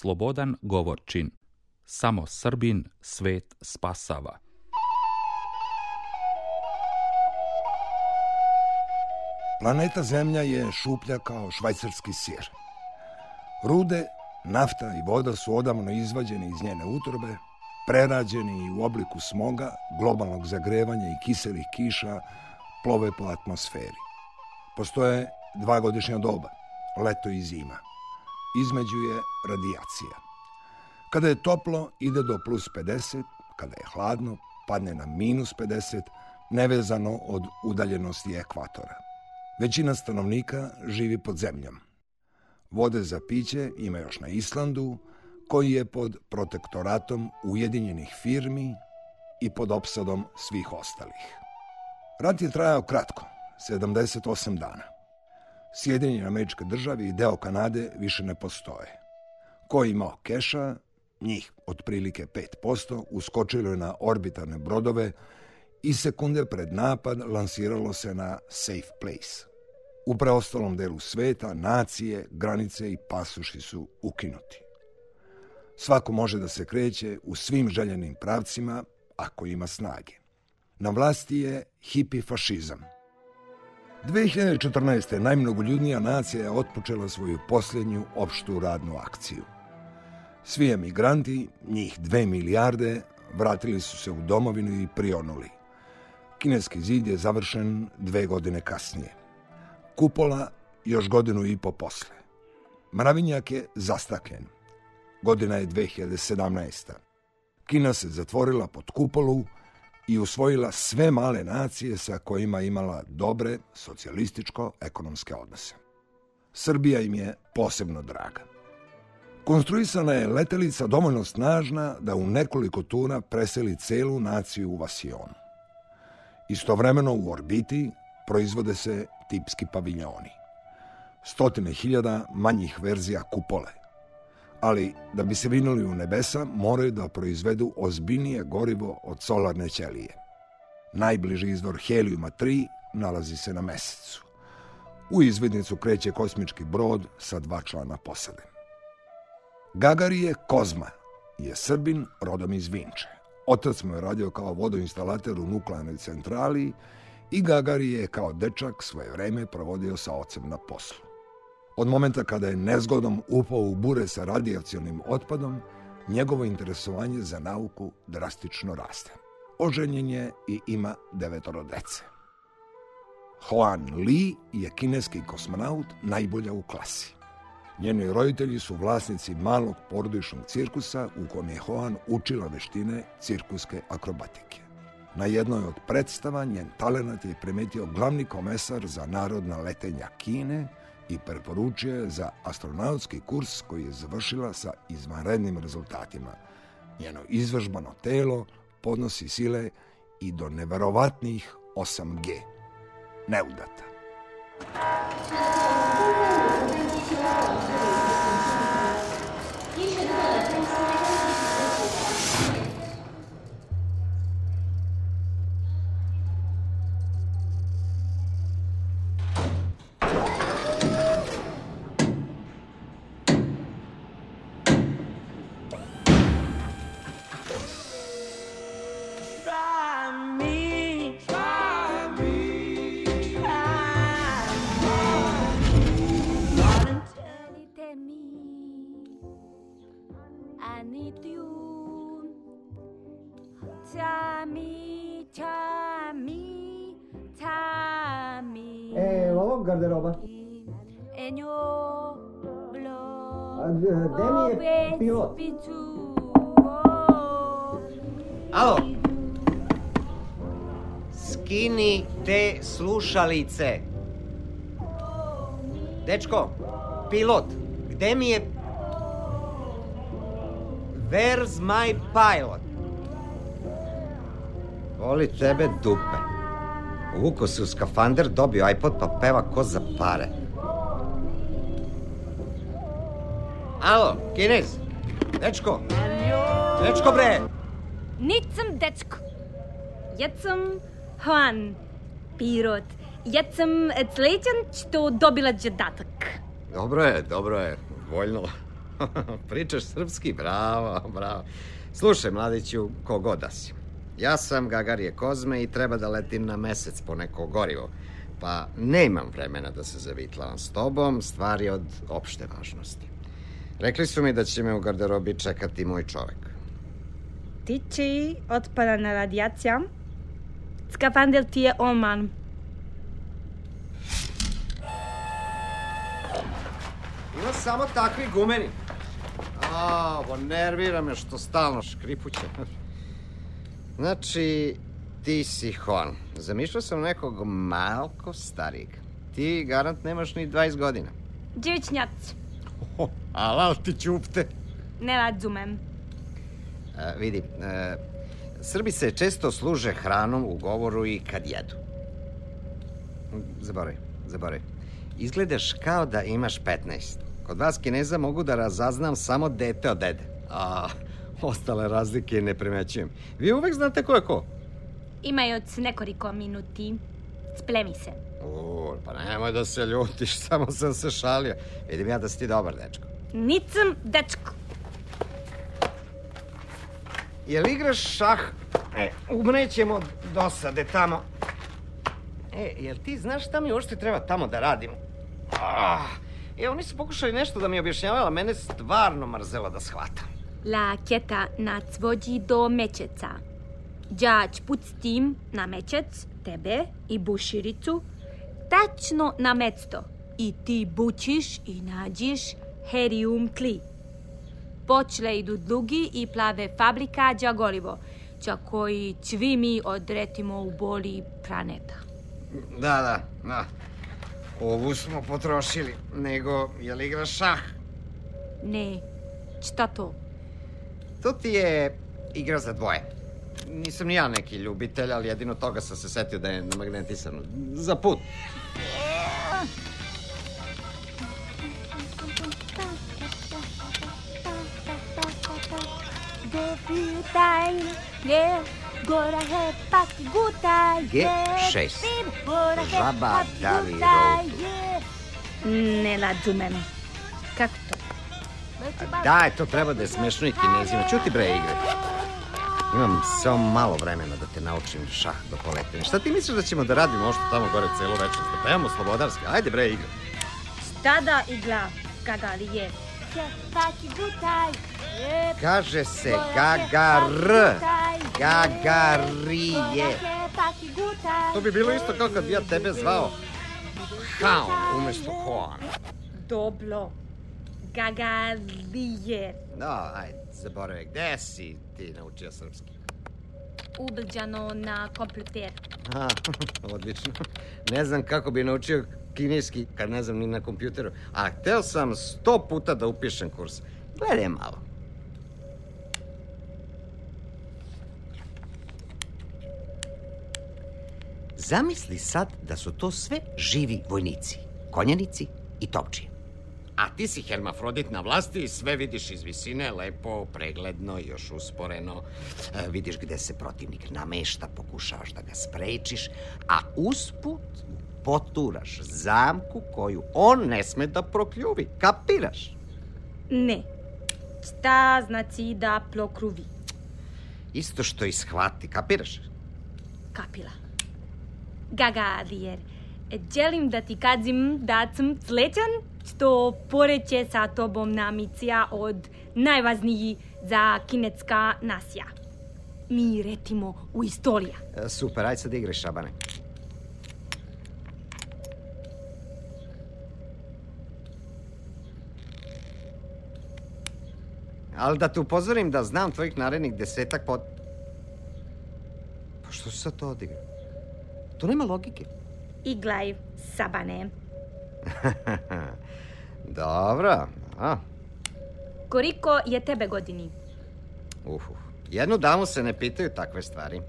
slobodan govor čin. Samo Srbin svet spasava. Planeta Zemlja je šuplja kao švajcarski sir. Rude, nafta i voda su odavno izvađeni iz njene utrobe, prerađeni u obliku smoga, globalnog zagrevanja i kiselih kiša plove po atmosferi. Postoje dva godišnja doba, leto i zima. Između je radijacija. Kada je toplo, ide do plus 50, kada je hladno, padne na minus 50, nevezano od udaljenosti ekvatora. Većina stanovnika živi pod zemljom. Vode za piće ima još na Islandu, koji je pod protektoratom ujedinjenih firmi i pod opsadom svih ostalih. Rat je trajao kratko, 78 dana. Sjedinjene američke države i deo Kanade više ne postoje. Ko je imao keša, njih otprilike 5%, uskočilo je na orbitalne brodove i sekunde pred napad lansiralo se na safe place. U preostalom delu sveta nacije, granice i pasuši su ukinuti. Svako može da se kreće u svim željenim pravcima ako ima snage. Na vlasti je hipi fašizam. 2014. najmnogoljudnija nacija je otpočela svoju posljednju opštu radnu akciju. Svi emigranti, njih dve milijarde, vratili su se u domovinu i prionuli. Kineski zid je završen dve godine kasnije. Kupola još godinu i po posle. Mravinjak je zastaklen. Godina je 2017. Kina se zatvorila pod kupolu i usvojila sve male nacije sa kojima imala dobre socijalističko-ekonomske odnose. Srbija im je posebno draga. Konstruisana je letelica dovoljno snažna da u nekoliko tuna preseli celu naciju u Vasionu. Istovremeno u orbiti proizvode se tipski paviljoni. Stotine hiljada manjih verzija kupole. Ali da bi se vinuli u nebesa, moraju da proizvedu ozbiljnije gorivo od solarne ćelije. Najbliži izvor helijuma 3 nalazi se na mesecu. U izvidnicu kreće kosmički brod sa dva člana posade. Gagarije Kozma je Srbin rodom iz Vinče. Otac mu je radio kao vodoinstalater u nuklearnoj centrali i Gagari je kao dečak svoje vreme provodio sa ocem na poslu. Od momenta kada je nezgodom upao u bure sa radijacionim otpadom, njegovo interesovanje za nauku drastično raste. Oženjen je i ima devetoro dece. Hoan Li je kineski kosmonaut najbolja u klasi. Njeni roditelji su vlasnici malog porodičnog cirkusa u kom je Hoan učila veštine cirkuske akrobatike. Na jednoj od predstava njen talenat je primetio glavni komesar za narodna letenja Kine i preporučio je za astronautski kurs koji je završila sa izvanrednim rezultatima. Njeno izvežbano telo podnosi sile i do neverovatnih 8G. Neudata. Try blood. A, g- gde mi je pilot? Alo? Skini te slušalice. Dečko, pilot, gde mi je... Where's my pilot? Voli tebe dupe. Uvuko se u skafander, dobio iPod pa peva ko za pare. Alo, kinez? Dečko? Dečko bre! Nisam dečko. Jaz sem Juan, pilot. Jaz sem srećan što dobila zadatak. Dobro je, dobro je, voljno. Pričaš srpski? Bravo, bravo. Slušaj, mladiću, kogod da si. Ja sam Gagarije Kozme i treba da letim na mesec po neko gorivo. Pa nemam vremena da se zavitlavam s tobom, stvar je od opšte važnosti. Rekli su mi da će me u garderobi čekati moj čovek. Ti će otpalana radijacija. Skafander ti je oman. Ima samo takvi gumeni. A, ovo nervira me što stalno škripuće. Znači, ti si Hon. Zamišljao sam nekog malko starijeg. Ti garant nemaš ni 20 godina. Djevčnjac, Oh, alal ti ćupte. ne razumem. E, vidi, e, Srbi se često služe hranom u govoru i kad jedu. Zaboravi, zaboravi. Izgledaš kao da imaš 15. Kod vas kineza mogu da razaznam samo dete od dede. A ostale razlike ne primećujem. Vi uvek znate ko je ko. Imajoc nekoliko minuti. Splemi se. O, pa nemoj da se ljutiš, samo sam se šalio. Vidim ja da si ti dobar dečko. Nicam, dečko. Jel igraš šah? E, umrećemo dosade tamo. E, jel ti znaš šta mi uopšte treba tamo da radim? Ah, e, oni su pokušali nešto da mi objašnjavaju, ali mene stvarno mrzelo da shvatam. La keta nas vodi do mečeca. Đač pustim na mečec, tebe i buširicu, tačno na mesto. I ti bučiš i nađiš herium tli. Počle idu drugi i plave fabrika đa gorivo, ča koji svi mi odretimo u boli planeta. Da, da, da. Ovu smo potrošili, nego jel igraš šah? Ne, šta to? To ti je igra za dvoje. Nisam ni ja neki ljubitelj, ali jedino toga sam se setio da je namagnetisan. Za put. Gutaj, je, gora he paki gutaj, G6. gora he Žaba je. Ne. Kako to? Daj, to treba da je smešno i kinezima. Čuti bre igre. Imam samo malo vremena da te naučim šah do poletine. Šta ti misliš da ćemo da radimo ovo što tamo gore celo večer? Da pevamo slobodarski? Ajde bre igre. Šta da igla gagalije? Je, gutaj, je, Kaže se gagar. je. Gagarije. Paki gutaj, To bi bilo isto kao kad bi ja tebe zvao Haun umesto Hoan. Dobro. Gagalije. No, ajde, zaboravi. Gde si ti naučio srpski? Ubrđano na kompjuter. A, odlično. Ne znam kako bi naučio kineski kad ne znam ni na kompjuteru. A hteo sam sto puta da upišem kurs. Gledaj malo. Zamisli sad da su to sve živi vojnici, konjanici i topčije. A ti si hermafrodit na vlasti i sve vidiš iz visine, lepo, pregledno, još usporeno. E, vidiš gde se protivnik namešta, pokušavaš da ga sprečiš, a usput poturaš zamku koju on ne sme da prokljuvi. Kapiraš? Ne. Šta znači da plokruvi? Isto što i shvati, kapiraš? Kapila. Gagalijer. Želim da ti kažem da sam srećan što poreće sa tobom na misija od najvažniji za kinetska nasija. Mi retimo u istorija. E, super, ajde sad igraj šabane. Ali da te upozorim da znam tvojih narednih desetak pod... Pa što se sad to odigra? To nema logike. Iglaj, sabane. Dobro, a, Koliko je tebe godini? uf. Jednu damu se ne pitaju takve stvari.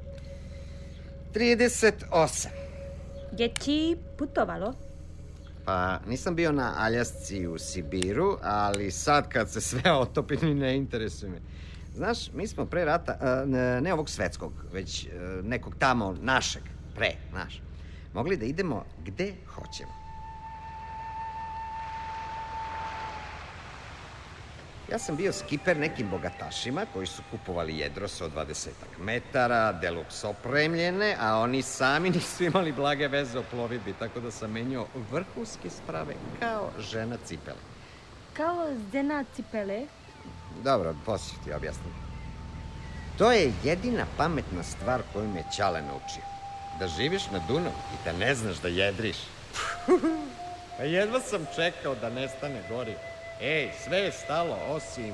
38. Je ti putovalo? Pa nisam bio na Aljasci u Sibiru, ali sad kad se sve otopi mi ne interesuje me. Znaš, mi smo pre rata, ne, ne ovog svetskog, već e, nekog tamo našeg, pre, naš, mogli da idemo gde hoćemo. Ja sam bio skiper nekim bogatašima koji su kupovali jedrose od 20 metara, deluks opremljene, a oni sami nisu imali blage veze o plovidbi, tako da sam menio vrhunske sprave kao žena cipele. Kao žena cipele? Dobro, poslije ti objasnim. To je jedina pametna stvar koju me Ćale naučio. Da živiš na Dunavu i da ne znaš da jedriš. pa jedva sam čekao da nestane gori. Ej, sve je stalo, osim...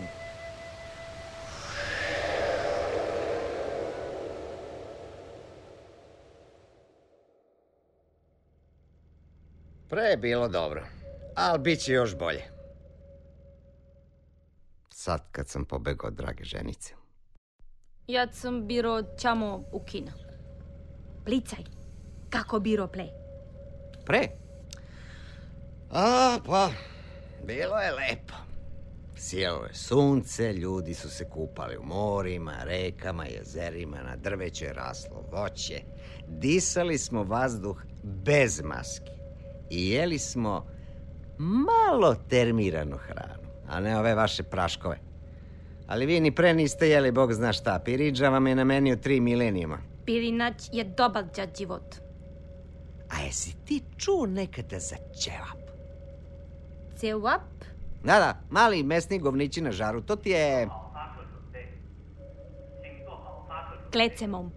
Pre je bilo dobro, ali bit će još bolje. Sad kad sam pobegao od drage ženice. Ja sam biro čamo u kina. Plicaj, kako biro ple? Pre? A, pa, bilo je lepo. Sjelo je sunce, ljudi su se kupali u morima, rekama, jezerima, na drveću je raslo voće. Disali smo vazduh bez maski i jeli smo malo termiranu hranu, a ne ove vaše praškove. Ali vi ni pre niste jeli, bog zna šta. Piridža vam je namenio tri milenijuma. Pirinać je dobar za život. A jesi ti čuo nekada za ćevap? Cevap? Da, da, mali mesni govnići na žaru, to ti je... Klecemom.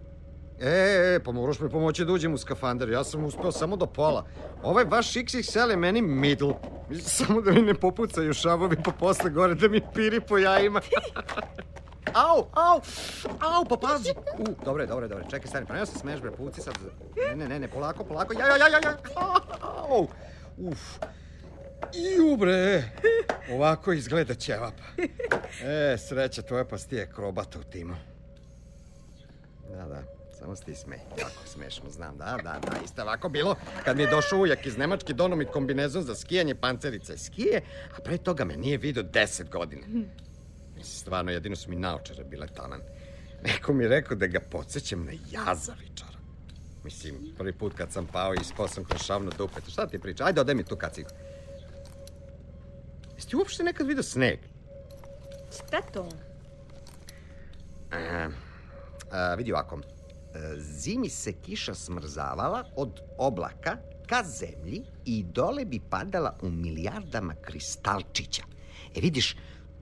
E, e, pa moraš mi pomoći da uđem u skafander, ja sam uspeo samo do pola. Ovaj vaš XXL je meni middle. Samo da mi ne popucaju šavovi pa posle gore da mi piri po jajima. Au, au, au, pa pazi. U, dobro je, dobro je, dobro je. Čekaj, stani, pa nema se smeješ, bre, puci sad. Ne, ne, ne, ne, polako, polako. Ja, ja, ja, ja, ja. Au, uf. Iu, bre. Ovako izgleda ćevap. E, sreća tvoja pa ti je krobata u timu. Da, da, samo ti smej. Jako smešno, znam, da, da, da, isto ovako bilo kad mi je došao ujak iz Nemačke dono mi kombinezon za skijanje pancerice skije, a pre toga me nije vidio deset godina. Mislim, stvarno, jedino su mi naočare bile taman. Neko mi rekao da ga podsjećam na jazavičara. Mislim, prvi put kad sam pao i ispao sam kroz šavno dupe. Šta ti priča? Ajde, odaj mi tu kacigu. Jesi ti uopšte nekad vidio sneg? Šta to? A, a, vidi ovako. E, Zimi se kiša smrzavala od oblaka ka zemlji i dole bi padala u milijardama kristalčića. E vidiš,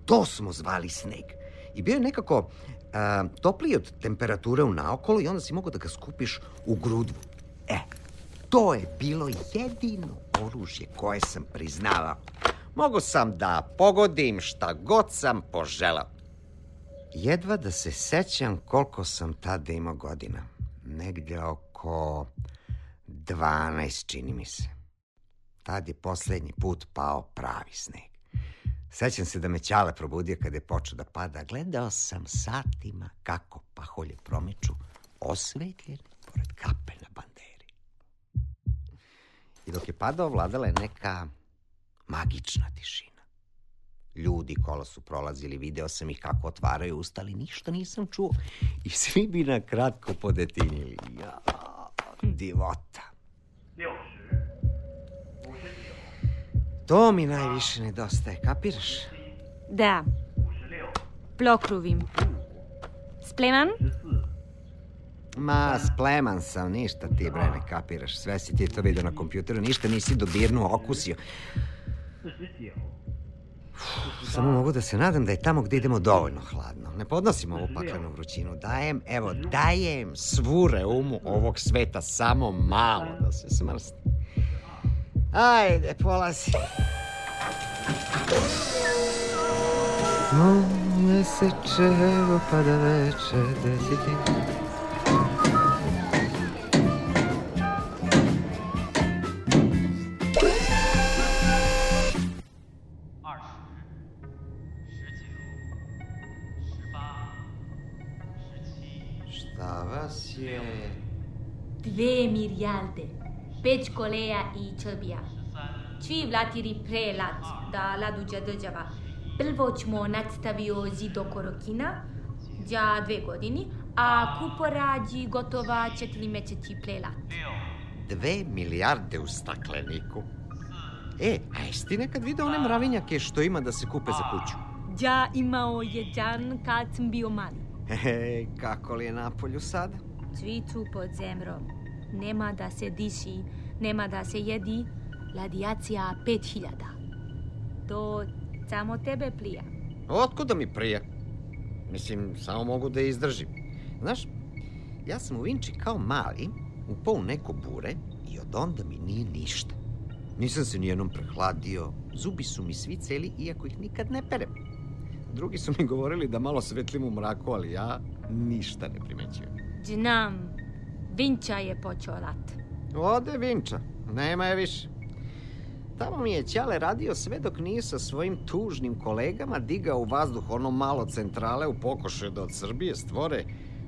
to smo zvali sneg. I bio je nekako a, topliji od temperature u naokolo i onda si mogao da ga skupiš u grudvu. E, to je bilo jedino oružje koje sam priznavao. Mogu sam da pogodim šta god sam poželao. Jedva da se sećam koliko sam tada imao godina. Negde oko 12, čini mi se. Tad je poslednji put pao pravi sneg. Sećam se da me Ćale probudio kada je počeo da pada. Gledao sam satima kako paholje promiču, osvetljene pored kape na banderi. I dok je padao, vladala je neka magična tišina. Ljudi kola su prolazili, video sam ih kako otvaraju usta, ali ništa nisam čuo. I svi bi na kratko podetinjili. Ja, divota. To mi najviše nedostaje, kapiraš? Da. Plokruvim. Spleman? Ma, spleman sam, ništa ti bre ne kapiraš. Sve si ti to vidio na kompjuteru, ništa nisi dodirnuo, okusio. Samo mogu da se nadam da je tamo gde idemo dovoljno hladno. Ne podnosim ovu paklenu vrućinu. Dajem, evo, dajem svu reumu ovog sveta samo malo da se smrsne. Ajde, polazi. Mome se čevo pa da veče desiti. Dve milijarde. Peć koleja i črbija. Svi vlatiri prelat da laduđa država. Prvo ćemo nadstavio zid oko Rokina, za dve godini, a kuporađi gotova četiri meseci prelat. Dve milijarde u stakleniku. E, a jesi ti nekad video one mravinjake što ima da se kupe za kuću? Đa imao je džan kad sam bio mali. Hej, kako li je napolju sad? Cvicu pod zemrom. Nema da se diši, nema da se jedi. Radijacija 5000. To samo tebe plija. Otkuda mi prija? Mislim, samo mogu da izdržim. Znaš, ja sam u Vinči kao mali upao u neko bure i od onda mi nije ništa. Nisam se nijednom prehladio, zubi su mi svi celi, iako ih nikad ne perem. Drugi su mi govorili da malo svetlim u mraku, ali ja ništa ne primećujem. Znam, Vinča je počeo rat. Ode Vinča, nema je više. Tamo mi je Ćale radio sve dok nije sa svojim tužnim kolegama digao u vazduh ono malo centrale u pokušaju da od Srbije stvore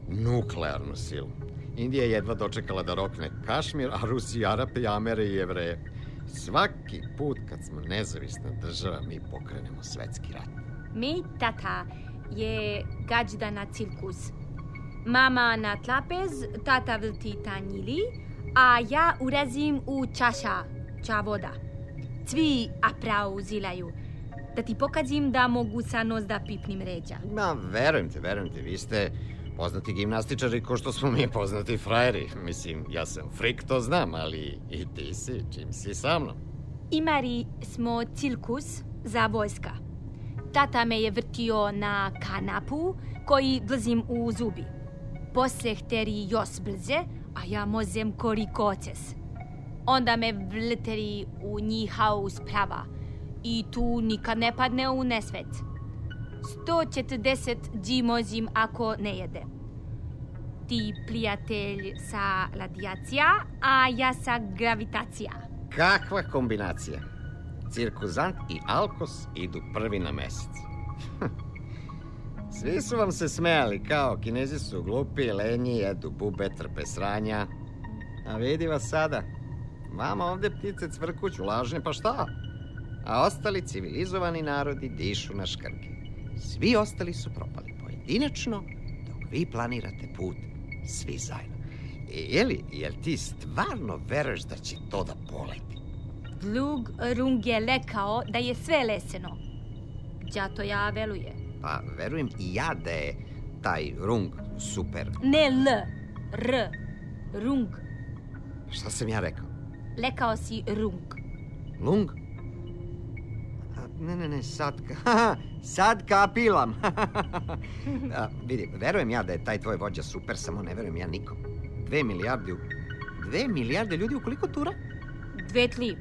nuklearnu silu. Indija je jedva dočekala da rokne Kašmir, a Rusi Arape, Amere i Jevreje. Svaki put kad smo nezavisna država, mi pokrenemo svetski rat. Mi tata je gađda na cirkus. Mama na tlapez, tata vrti tanjili, a ja urazim u čaša, ča voda. Svi aplauzilaju. Da ti pokazim da mogu sa nos da pipnim ređa. Ma, verujem te, verujem te, vi ste poznati gimnastičari ko što smo mi poznati frajeri. Mislim, ja sam frik, to znam, ali i ti si, čim si sa mnom. Imali smo cirkus za vojska. Tata me je vrtio na kanapu koji glazim u zubi. Posle hteri još brze, a ja mozem korikoces. Onda me vleteri u njihau sprava i tu nikad ne padne u nesvet. 140 dži mozim ako ne jede. Ti prijatelj sa radijacija, a ja sa gravitacija. Kakva kombinacija? Cirkuzant i Alkos idu prvi na mesec. Svi su vam se smejali, kao kinezi su glupi, lenji, jedu bube, trpe sranja. A vidi vas sada. Vama ovde ptice cvrkuću, lažne, pa šta? A ostali civilizovani narodi dišu na škrge. Svi ostali su propali pojedinačno, dok vi planirate put svi zajedno. E, jeli, jel ti stvarno veruješ da će to da poleti? Dlug Rung je lekao da je sve leseno. Zato ja veluje. Pa verujem i ja da je taj rung super. Ne L, R, Rung. Šta sam ja rekao? Lekao si Rung. Lung? A, ne, ne, ne, sad, ka- sad kapilam. A, vidi, verujem ja da je taj tvoj vođa super, samo ne verujem ja nikom. Dve milijarde. Dve milijarde ljudi u koliko tura? Dve tli.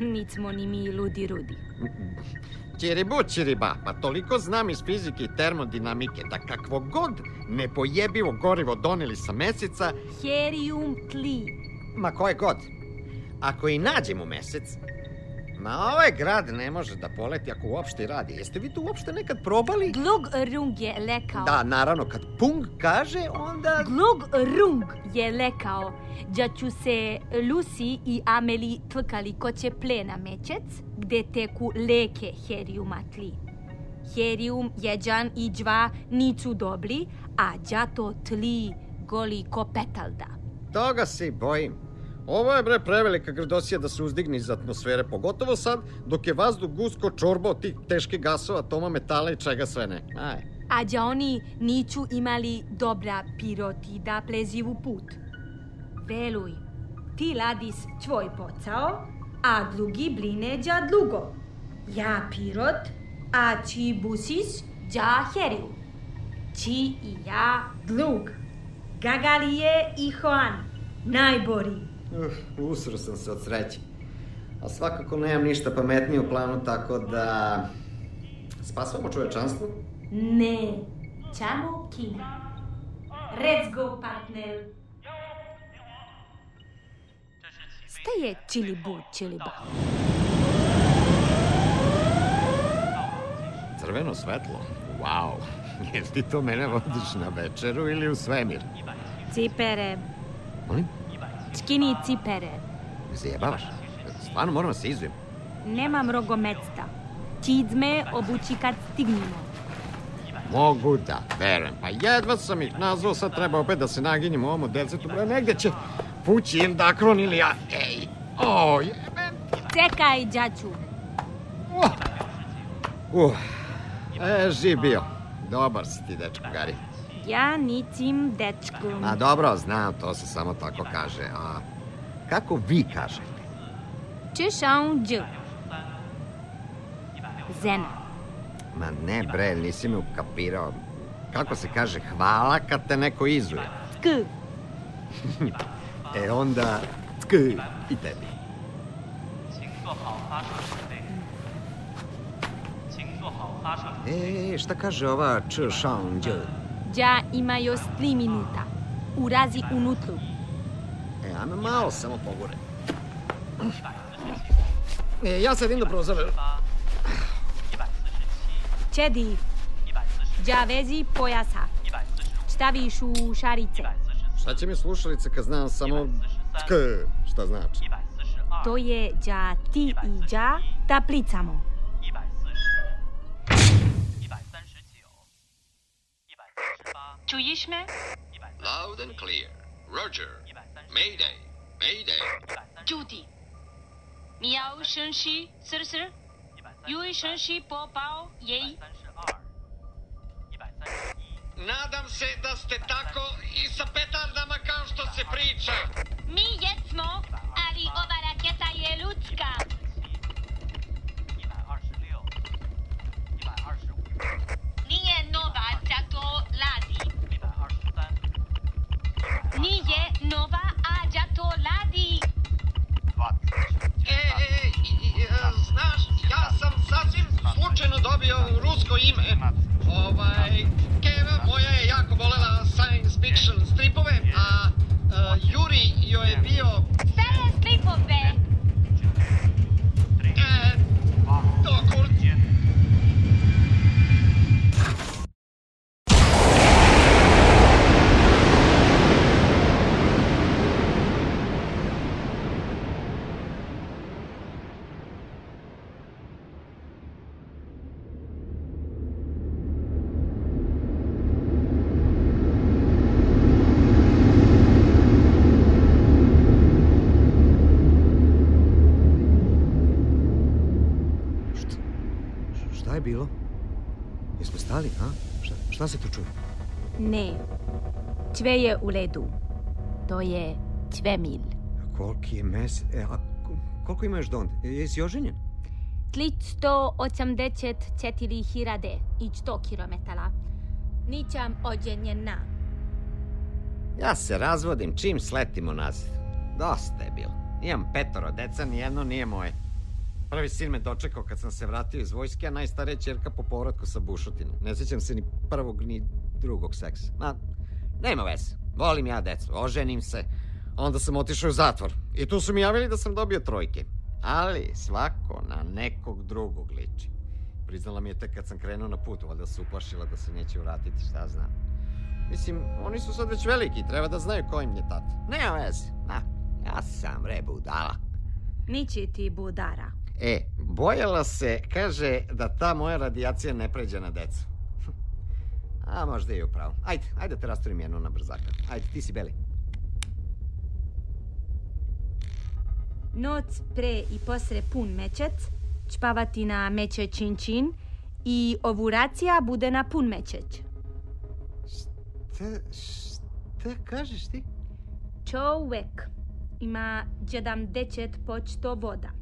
Nic smo ni mi ludi rudi. Čiribu, čiriba, pa toliko znam iz fizike i termodinamike da kakvo god nepojebivo gorivo doneli sa meseca, Herium tli. ma koje god, ako i nađemo mesec, ma ovaj grad ne može da poleti ako uopšte radi. Jeste vi to uopšte nekad probali? Glug Rung je lekao. Da, naravno, kad Pung kaže, onda... Glug Rung je lekao da ću se Lucy i Ameli tvkali ko će plena mečec, gde teku leke heriuma tli. Herium jedan i dva nisu dobri, a đato tli goli ko petalda. Toga se bojim. Ovo je bre prevelika grdosija da se uzdigne iz atmosfere, pogotovo sad dok je vazduh gusko čorba od tih teških gasova, toma metala i čega sve ne. Aj. A đa oni nisu imali dobra piroti da plezivu put. Veluj, ti ladis tvoj posao, a drugi bline đa drugo. Ja pirot, a ti busis đa heriju. Ti i ja dlug. Gagalije i Hoan, najbori. Uf, usro sam se od sreće. A svakako nemam ništa pametnije u planu, tako da... Spasavamo čovečanstvo? Ne, čamo kina. Let's go, partner. Šta je čilibu čiliba? Crveno svetlo? Wow. Jel ti to mene vodiš na večeru ili u svemir? Cipere, Molim? Skini cipere. Zajebavaš? Stvarno moram da se izujem. Nemam rogomecta. Čizme obući kad stignemo. Mogu da, verujem. Pa jedva sam ih nazvao, sad treba opet da se naginjem u ovom desetu. Bre, negde će pući ili dakron ili ja. Ej, o, jebe. Čekaj, đaču. Uh, E, živ bio. Dobar si ti, dečko, Gari ja nitim dečkom. Ma dobro, znam, to se samo tako kaže. A kako vi kažete? Češan dž. Zena. Ma ne bre, nisi me ukapirao. Kako se kaže hvala kad te neko izuje? Tk. e onda tk i tebi. Hm. E, šta kaže ova Č Shang Jiu? Ja ima još tri minuta. Urazi unutru. E, ajme malo samo pogore. E, ja sedim do da prozora. Čedi, ja vezi pojasa. Staviš u šarice. Šta će mi slušalice kad znam samo tk, šta znači? To je ja ti i ja taplicamo. Czujesz mnie? Loud and clear. Roger. Mayday. Mayday. Judy. Miał shenshi, sir sir. Yui shenshi po pao yei. Nadam se da ste tako i sa petardama kao što se priča. Mi jesmo, ali ova raketa je ljudska. Nije nova, zato ladi. Zato ladi. E, e, i, e, znaš, ja sam sasvim slučajno dobio rusko ime. Ovaj, Keva moja je jako volela science fiction stripove, a e, Juri joj je bio... Stare stripove. E, to kurac. Šta, šta je bilo? Jesmo stali, a? Šta, šta se tu čuje? Ne, sve je u redu. To je Čvemil. Koliki je mes... E, a ko- koliko ima još do onda? E, Jesi oženjen? 384 hirade i 100 kilometara. Ničam ođenjena. Ja se razvodim čim sletimo nazad. Dosta je bilo. Imam petoro deca, nijedno nije moje. Prvi sin me dočekao kad sam se vratio iz vojske, a najstarija čerka po povratku sa bušotinom. Ne sjećam se ni prvog ni drugog seksa. Ma, nema veze. Volim ja decu, oženim se. Onda sam otišao u zatvor. I tu su mi javili da sam dobio trojke. Ali svako na nekog drugog liči. Priznala mi je tek kad sam krenuo na put, valjda se uplašila da se neće vratiti, šta znam. Mislim, oni su sad već veliki, treba da znaju ko im je tata. Nema veze, na, ja sam re budala. Niči ti budara. E, bojala se, kaže, da ta moja radijacija ne pređe na decu. A možda je upravo. Ajde, ajde da te rasturim jednu na brzaka. Ajde, ti si beli. Noc pre i posre pun mečec, čpavati na meče čin čin i ovuracija bude na pun mečeć. Šta, šta kažeš ti? Čovek ima 70 počto voda.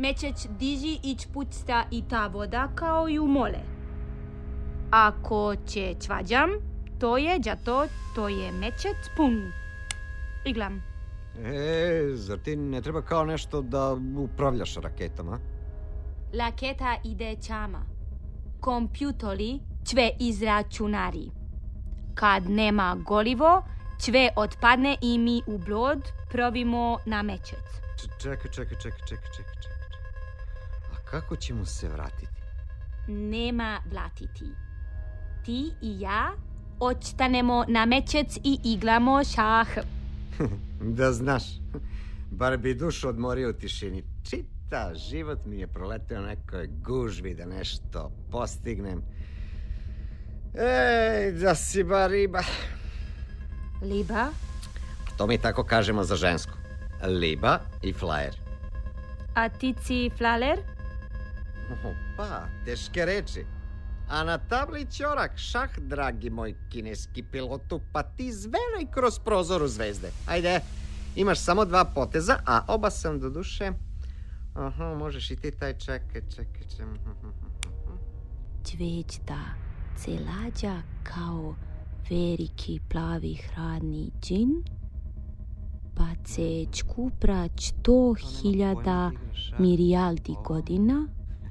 Mečeć diži i čpucta i ta voda kao i u mole. Ako će čvađam, to je džato, to je mečec pun. Iglam. E, zar ti ne treba kao nešto da upravljaš raketama? Laketa ide čama. Kompjutori sve izračunari. Kad nema gorivo, sve otpadne i mi u blod provimo na mečec. Č- Čekaj, čekaj, čekaj, čekaj, čekaj, čekaj. Kako ćemo se vratiti? Nema vlatiti. Ti i ja ostanemo na mečec i igramo šah. Da znaš, bar bi dušu odmorio u tišini. Čita život mi je proleteo nekoj gužvi da nešto postignem. Ej, da si bar riba. Liba, To mi tako kažemo za žensko. Liba i flajer. a ti si flaler? Pa, teške reči. A na tabli ćorak šah, dragi moj kineski pilotu, pa ti zveraj kroz prozor u zvezde. Ajde, imaš samo dva poteza, a oba sam do duše... Aha, možeš i ti taj čekaj, čekaj, čekaj. Cvečta se lađa kao veliki plavi hradni džin, pa se čkupra sto hiljada milijardi godina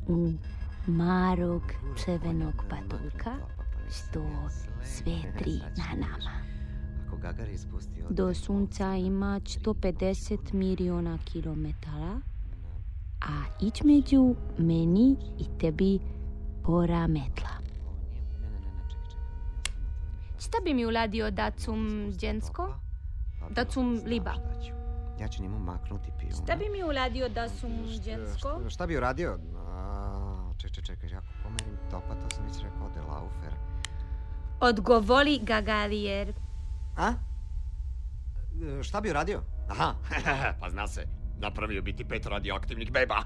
u marog crvenog patulka, što svetri na nama. Do sunca ima 150 miliona kilometara, a između meni i tebi pora metla. Šta bi mi uladio da cum džensko? Da cum liba? Ja ću njemu maknuti pivu. Šta bi mi uladio da sum džensko? Šta, šta bi uradio? A, čekaj, čekaj, ako pomerim topa, to sam već rekao de laufer. Odgovori Gagarijer. A? E, Šta bi uradio? Aha, pa zna se, napravio biti pet radioaktivnih beba.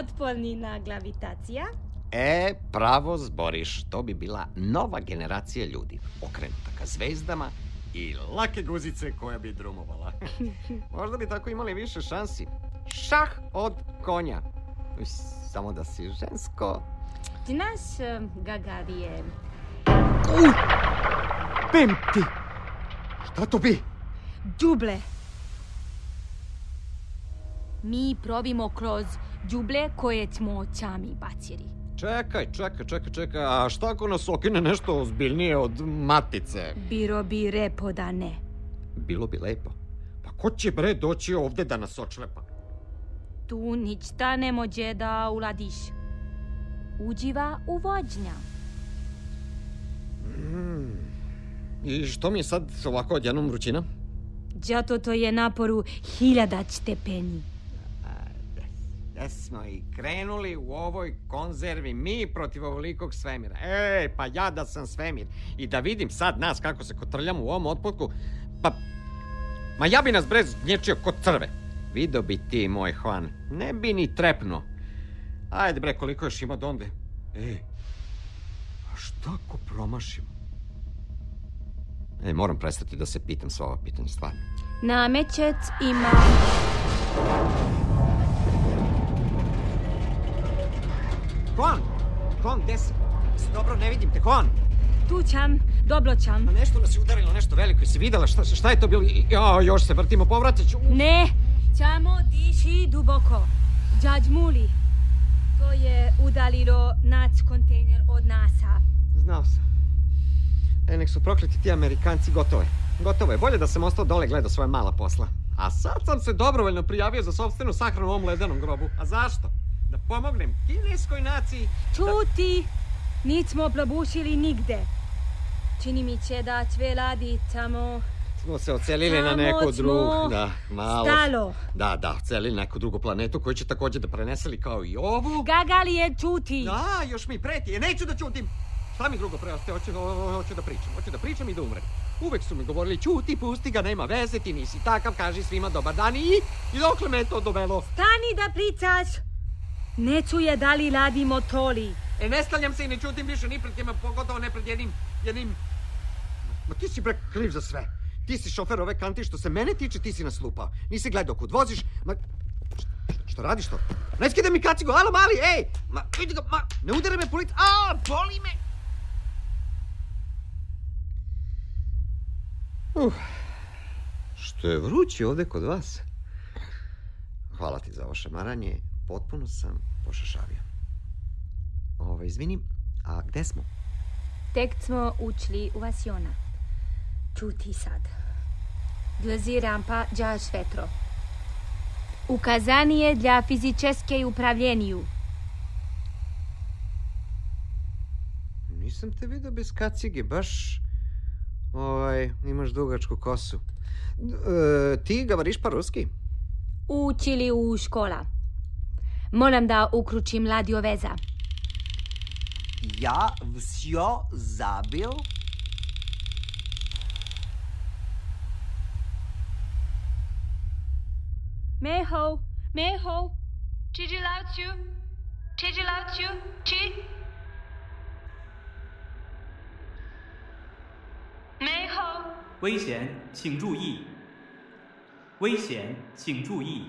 Otporni na gravitacija? E, pravo zboriš, to bi bila nova generacija ljudi, okrenuta ka zvezdama I lake guzice koja bi drumovala. Možda bi tako imali više šansi. Šah od konja. Uš, Samo da si žensko. Znaš, eh, Gagarijer, Pim ti! Šta to bi? đuble. Mi probimo kroz đuble koje smo očami bacili. Čekaj, čekaj, čekaj, čekaj, a šta ako nas okine nešto ozbiljnije od matice? Biro bi repo da ne. Bilo bi lepo. Pa ko će bre doći ovde da nas očlepa? Tu ništa ne može da uradiš. Uđiva u vođnja. I što mi je sad ovako odjednom vrućina? Zato to je naporu hiljada stepeni. Smo i krenuli u ovoj konzervi mi protiv ovolikog svemira. Ej, pa ja da sam svemir i da vidim sad nas kako se kotrljamo u ovom otpotku, pa... Ma ja bi nas bre gnječio kod crve. Video bi ti, moj Hvan. Ne bi ni trepnuo. Ajde bre, koliko još ima donde? Ej, a šta ako promašimo? E, moram prestati da se pitam sva ova pitanja, stvarno. Namečec ima... Hvan! Hvan, gde si? Dobro, ne vidim te, Hvan! Tu ćam, dobro ćam. Ma nešto nas je udarilo, nešto veliko. Jesi videla šta, šta je to bilo? Ja, još se vrtimo, povratit ću. Ne, ćamo diši duboko. Đađ Muli. To je udalilo nac kontejner od NASA. Znao sam. E, nek su prokleti ti Amerikanci, gotovo je. Gotovo je, bolje da sam ostao dole gleda svoje mala posla. A sad sam se dobrovoljno prijavio za sobstvenu sahranu u ovom ledenom grobu. A zašto? Da pomognem kineskoj naciji. Čuti, nismo probušili nigde. Čini mi će da sve radi tamo Smo se ocelili na Tamo neku smo drugu, da, malo. stalo. Da, da, ocelili na neku drugu planetu koju će takođe da preneseli kao i ovu. Gagali je čuti. Da, još mi preti, e, neću da ćutim. Šta mi drugo preostaje, hoću, ho- hoću da pričam, hoću da pričam i da umrem. Uvek su mi govorili, ćuti, pusti ga, nema veze, ti nisi takav, kaži svima dobar dan i, i dokle me je to dovelo? Stani da pričaš. Ne čuje da li radi motori. E, ne stavljam se i ne ćutim više ni pred njima, pogotovo ne pred jednim, jednim... Ma ti si bre kriv za sve. Ti si šofer ove kanti, što se mene tiče, ti si nas lupao. Nisi gledao kud voziš, ma... Što radiš to? Ne skidaj mi kacigu, alo mali, ej! Ma, vidi ga, ma, ne udare me polic... A, boli me! Uh, što je vruće ovde kod vas? Hvala ti za ovo šamaranje, potpuno sam pošašavio. Ovo, izvini, a gde smo? Tek smo učili u Vasiona. Čuti sad. Dlazi rampa đaš vetro. Ukazanie dla fizičeske upravljenju. Nisam te vidio bez kacige, baš... Ovaj, imaš dugačku kosu. E, ti govoriš по-руски? Učili u škola. Molem da ukrcujem ladio veza. Ja vseo zabio. Meho, meho. Cijelacju, cijelacju, cij. Meho. 危险，请注意！危险，请注意！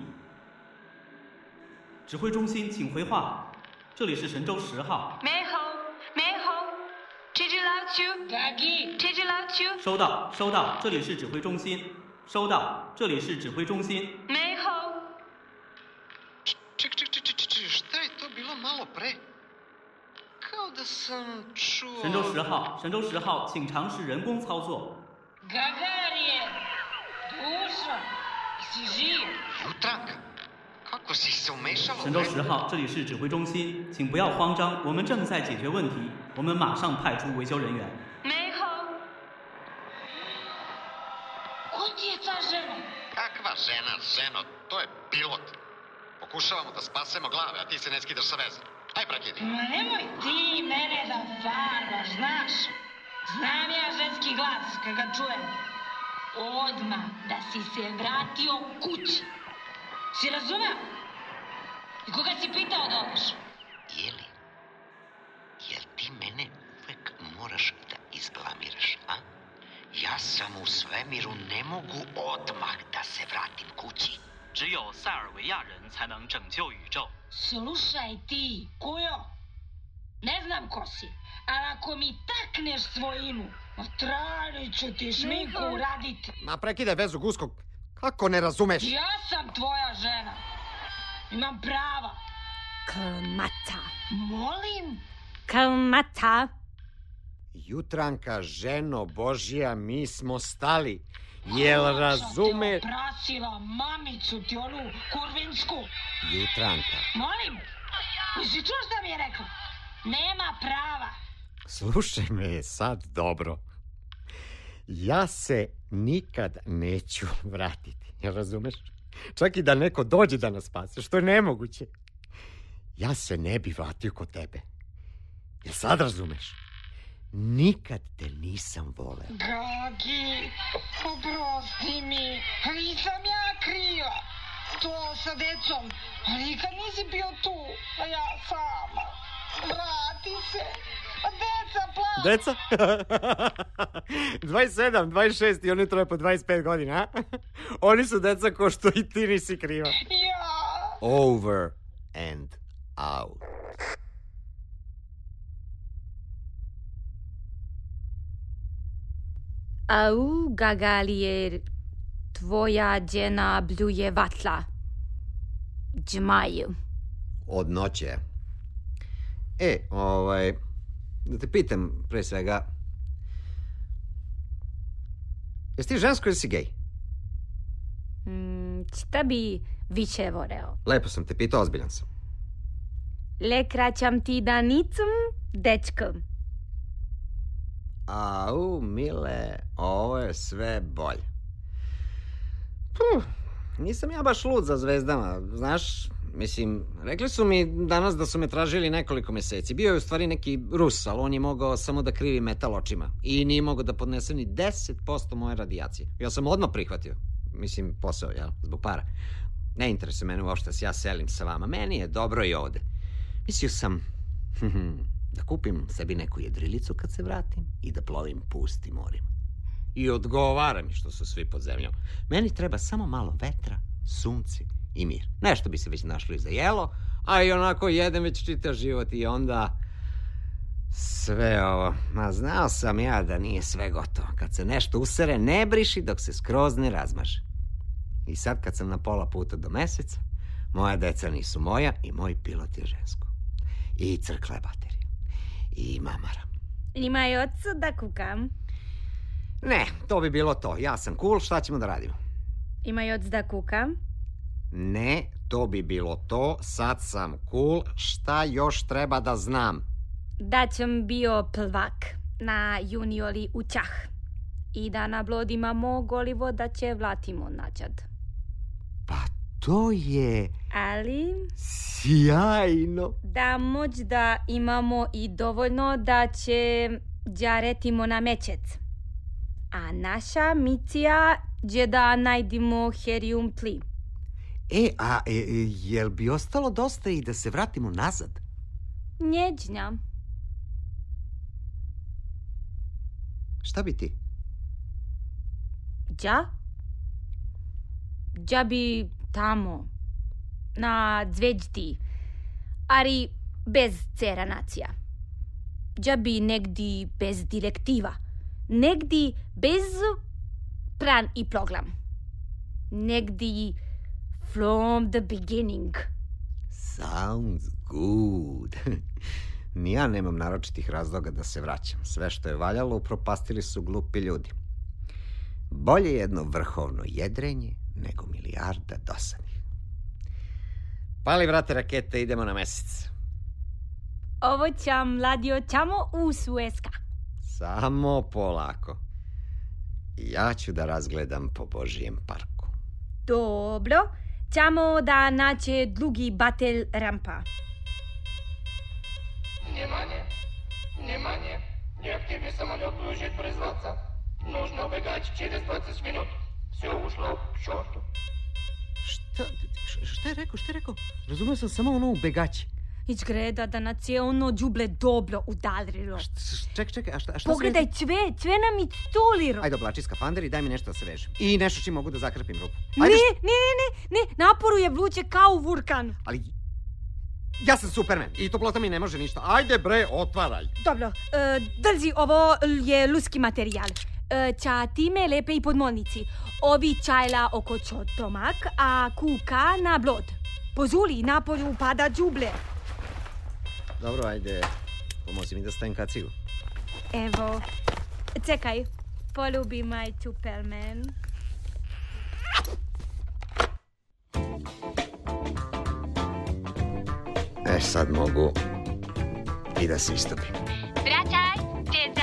指挥中心，请回话。这里是神舟十号。美好，美好。Teacher loves you. Teacher loves you. 收到，收到。这里是指挥中心。收到，这里是指挥中心。美好。神舟十号，神舟十号，请尝试人工操作。Гагарин, душа, 神舟十号，这里是指挥中心，请不要慌张，我们正在解决问题，我们马上派出维修人员。没好。Ko ti je ta žena? Kakva žena, ženo, to je pilot. Pokušavamo da spasemo glave, a ti se ne skidaš sa veze. Aj, prekidi. Ma nemoj ti mene da farbaš, znaš. Znam ja ženski glas kad ga čujem. Odmah da si se vratio kući. Si razumeo? I koga si pitao da odeš? Jeli, jel ti mene uvek moraš da izblamiraš, a? Ja sam u svemiru, ne mogu odmah da se vratim kući. 只有塞尔维亚人才能拯救宇宙。 Slušaj ti, kujo. Ne znam ko si, ali ako mi takneš svojinu, otranit ću ti šminku Neha. uraditi. Ma prekidaj vezu, Gusko. Kako ne razumeš? Ja sam tvoja žena. Imam prava. Kalmata. Molim? Kalmata. Jutranka, ženo Božija, mi smo stali. Jel razume... Sam te oprasila mamicu ti onu kurvinsku. Jutranka, Molim? Jesi čuo šta mi je rekla? Nema prava. slušaj me sad dobro. Ja se nikad neću vratiti, jel razumeš? Čak i da neko dođe da nas spase, što je nemoguće. Ja se ne bi vratio kod tebe. Jel sad razumeš? Nikad te nisam voleo. Gagi, oprosti mi. Nisam ja kriva. To sa decom. A nikad nisi bio tu. A ja sama. Vrati se. Deca. Deca? 27, 26 i oni troje po 25 godina, a? Oni su deca ko što i ti nisi kriva. Ja. Over and out. Au, Gagalije, tvoja džena bljuje vatla. Džmaju. Od noće. E, ovaj, da te pitam pre svega, jesi ti žensko ili si gej? Mm, šta bi više voreo? Lepo sam te pitao, ozbiljan sam. Le kraćam ti da nicom, dečkom. Au, mile, ovo je sve bolje. Puh, nisam ja baš lud za zvezdama, znaš, mislim, rekli su mi danas da su me tražili nekoliko meseci. Bio je u stvari neki Rus, ali on je mogao samo da krivi metal očima i nije mogao da podnese ni 10% moje radijacije. Ja sam odmah prihvatio, mislim, posao, jel, zbog para. Ne interesuje mene uopšte da se ja selim sa vama, meni je dobro i ovde. Mislio sam, da kupim sebi neku jedrilicu kad se vratim i da plovim pustim morima. I odgovara mi što su svi pod zemljom. Meni treba samo malo vetra, sunce i mir. Nešto bi se već našlo i za jelo, a i onako jedem već čitav život i onda sve ovo. Ma znao sam ja da nije sve gotovo. Kad se nešto usere, ne briši dok se skroz ne razmaže. I sad kad sam na pola puta do meseca, moja deca nisu moja i moj pilot je žensko. I crkla je baterija. I mamara. Ima i ocu da kukam. Ne, to bi bilo to. Ja sam cool, šta ćemo da radimo? Ima i oc da kukam. Ne, to bi bilo to. Sad sam cool, šta još treba da znam? Da ćem bio plvak na juniori u Čah. I da na blodima golivo da će vlatimo načad. Pa to je Ali sjajno. da moć da imamo i dovoljno da će džaretimo na mečec. A naša misija je da najdimo helium pli. E, a e, e, jel bi ostalo dosta i da se vratimo nazad? Njeđnja. Šta bi ti? Đa? Đa bi tamo, na zveđdi, ali bez cera nacija. Đa bi negdi bez direktiva, negdi bez plan i program. Negdi from the beginning. Sounds good. Ni ja nemam naročitih razloga da se vraćam. Sve što je valjalo upropastili su glupi ljudi. Bolje jedno vrhovno jedrenje nego milijarda dosadnih. Pali, vrate, rakete, idemo na mesec. Ovo ćam, mladio, ćamo u Sueska. Samo polako. Ja ću da razgledam po Božijem parku. Dobro, ćamo da naće drugi batel rampa. Внимание! Внимание! Неактивный самолет уезжает производства. Нужно убегать через 20 минут. Все ушло к черту. Šta, š- šta je rekao, šta je rekao? Razumio sam samo ono ubegač. Izgleda da nas je ono đuble dobro udarilo. Čekaj, čekaj, a šta, a šta Pogledaj, se... cve, cve nam istuliro. Ajde, oblači skafander i daj mi nešto da se vežem. I nešto čim mogu da zakrpim rupu. Ne, Ajde, ne, ne, ne, ne, naporuje vluče kao vulkan. Ali ja sam Superman i toplota mi ne može ništa. Ajde bre, otvaraj. Dobro, e, drži, ovo je luski materijal. E, ča time lepe i podmolnici. Ovi čajla oko čotomak, a kuka na blod. Pozuli, naporu pada đuble. Dobro, ajde, pomozi mi da stavim kacigu. Evo, čekaj, polubi maj Superman. E, sad mogu i da se istopim. Vraćaj te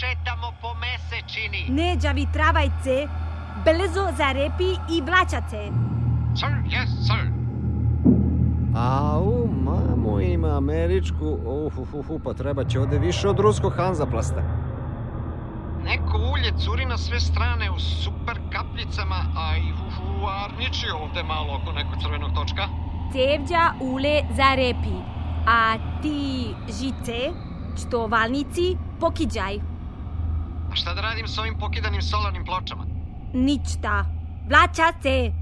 se prošetamo po mesečini. Ne, đavi travajce, brzo zarepi i vraćace. Sir, yes, sir. Au, mamo ima američku, uf, uf, uf, pa treba će ovde više od ruskog Hanzaplasta. Neko ulje curi na sve strane u super kapljicama, a i u, u arniči ovde malo oko nekog crvenog točka. Cevđa ule zarepi, a ti žice, čtovalnici, pokiđaj. A šta da radim s ovim pokidanim solarnim pločama? Ničta. Vraća se.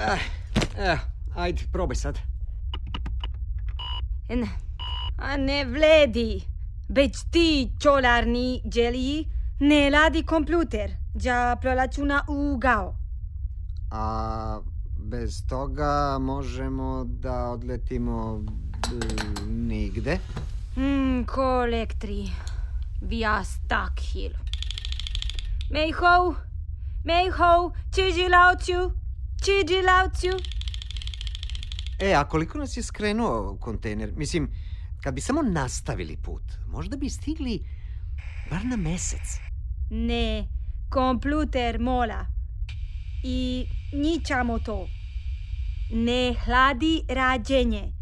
Eh, eh, ajde, probaj sad. Ne, a ne vledi. Već ti čolarni dželiji ne radi kompjuter, đa prolačuna u gao. A bez toga možemo da odletimo e, nigde. Hmm, kolektri. Via Stakhil. Mejho, mejho, čiđi lauću, čiđi lauću. E, a koliko nas je skrenuo kontejner? Mislim, kad bi samo nastavili put, možda bi stigli bar na mesec. Ne, kompjuter mola. I ničamo to. Ne hladi rađenje.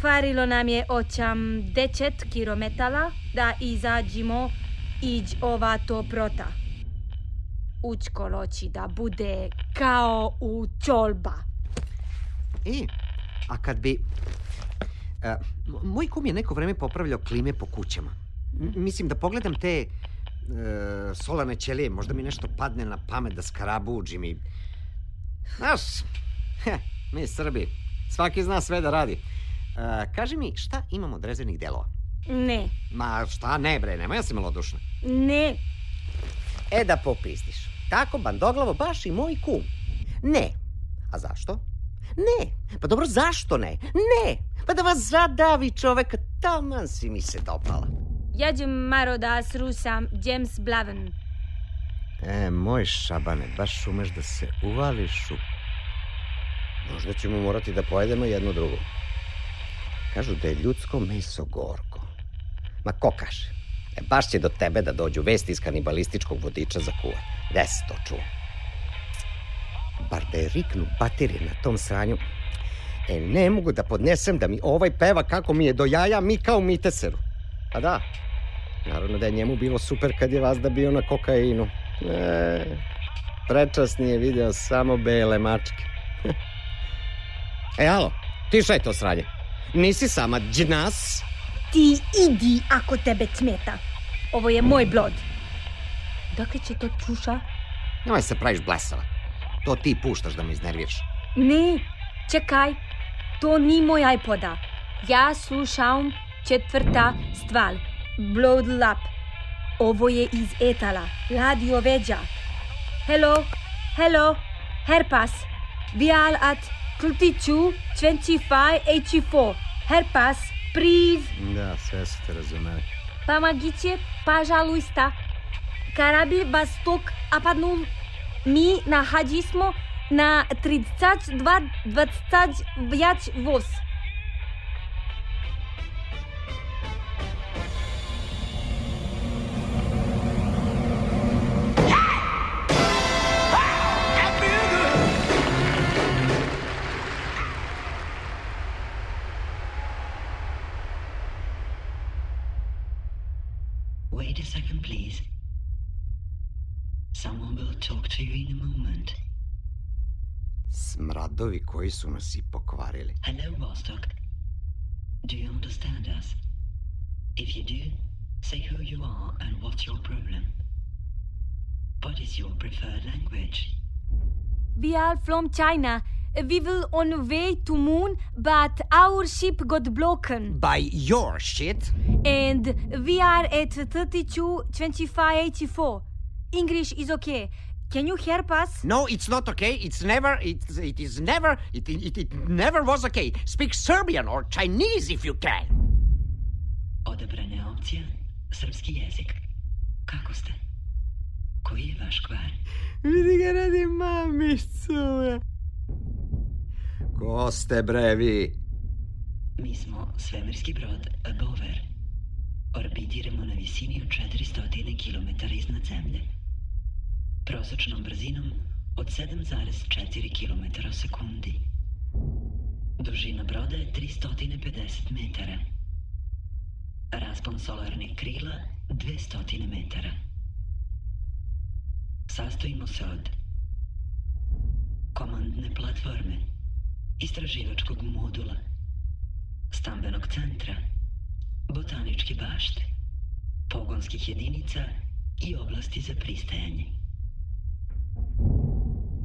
Farilo nam je očam 10 kilometala da izađimo iđ ova toprota. Učkolo će da bude kao u čolba. E, a kad bi... E, moj kum je neko vreme popravljao klime po kućama. M- mislim da pogledam te solarne ćelije, možda mi nešto padne na pamet da skarabuđim i... Znaš, heh, mi Srbi, svaki zna sve da radi. E, kaži mi, šta imamo od rezervnih delova? Ne, Ma šta ne bre, nemoj ja si malodušna. ne, E da popizdiš. Tako, bandoglavo, baš i moj kum. Ne. A zašto? Ne. Pa dobro, zašto ne? Ne. Pa da vas zadavi čoveka, taman si mi se dopala. ja ću maro da srušam James Blaven. E, moj šabane, baš umeš da se uvališ u... Možda ćemo morati da pojedemo jednu drugu. Kažu da je ljudsko meso gorko. Ma ko kaže? E, baš će do tebe da dođu vesti iz kanibalističkog vodiča za kuvar. Gde si to čuo? Bar da je riknu baterije na tom sranju. E, ne mogu da podnesem da mi ovaj peva kako mi je do jaja, mi kao miteseru. Pa da, naravno da je njemu bilo super kad je Vazda bio na kokainu. E, prečasni je video samo bele mačke. e, alo, ti šta je to sranje? Nisi sama džnas? Ti idi ako tebe smeta. Ovo je moj blod. Dokle će to čuša? Nemoj se praviš blesava. To ti puštaš da me iznerviraš. Ne, čekaj. To ni moj iPoda. Ja slušam četvrta stvar. Blood Lap. Ovo je iz etala. Radio veđa. Hello, hello, herpas. Vial at kltiću 2584. Herpas, please. Da, sve su te razumeli. Помогите, пожалуйста. Корабль «Восток» опаднул. Мы находимся на 32 25 воз. Smradovi koji su nas i pokvarili. Hello, Vostok. Do you understand us? If you do, say who you are and what's your problem. What is your preferred language? We are from China. We will on way to moon, but our ship got broken. By your shit? And we are at 32 25 84. English is okay. Can you help us? No, it's not okay. It's never, it, it is never, it, it, it never was okay. Speak Serbian or Chinese if you can. Odabrana je opcija srpski jezik. Kako ste? Koji je vaš kvar? Vidi ga radi mamicu. Ko ste bre vi? Mi smo svemirski brod Bover. Orbitiramo na visini od 400 km iznad zemlje. Prosečnom brzinom od 7,4 km u sekundi. Dužina broda je 350 metara. Raspon solarnih krila 200 metara. Sastojimo se od komandne platforme, istraživačkog modula, stambenog centra, botaničke bašte, pogonskih jedinica i oblasti za pristajanje.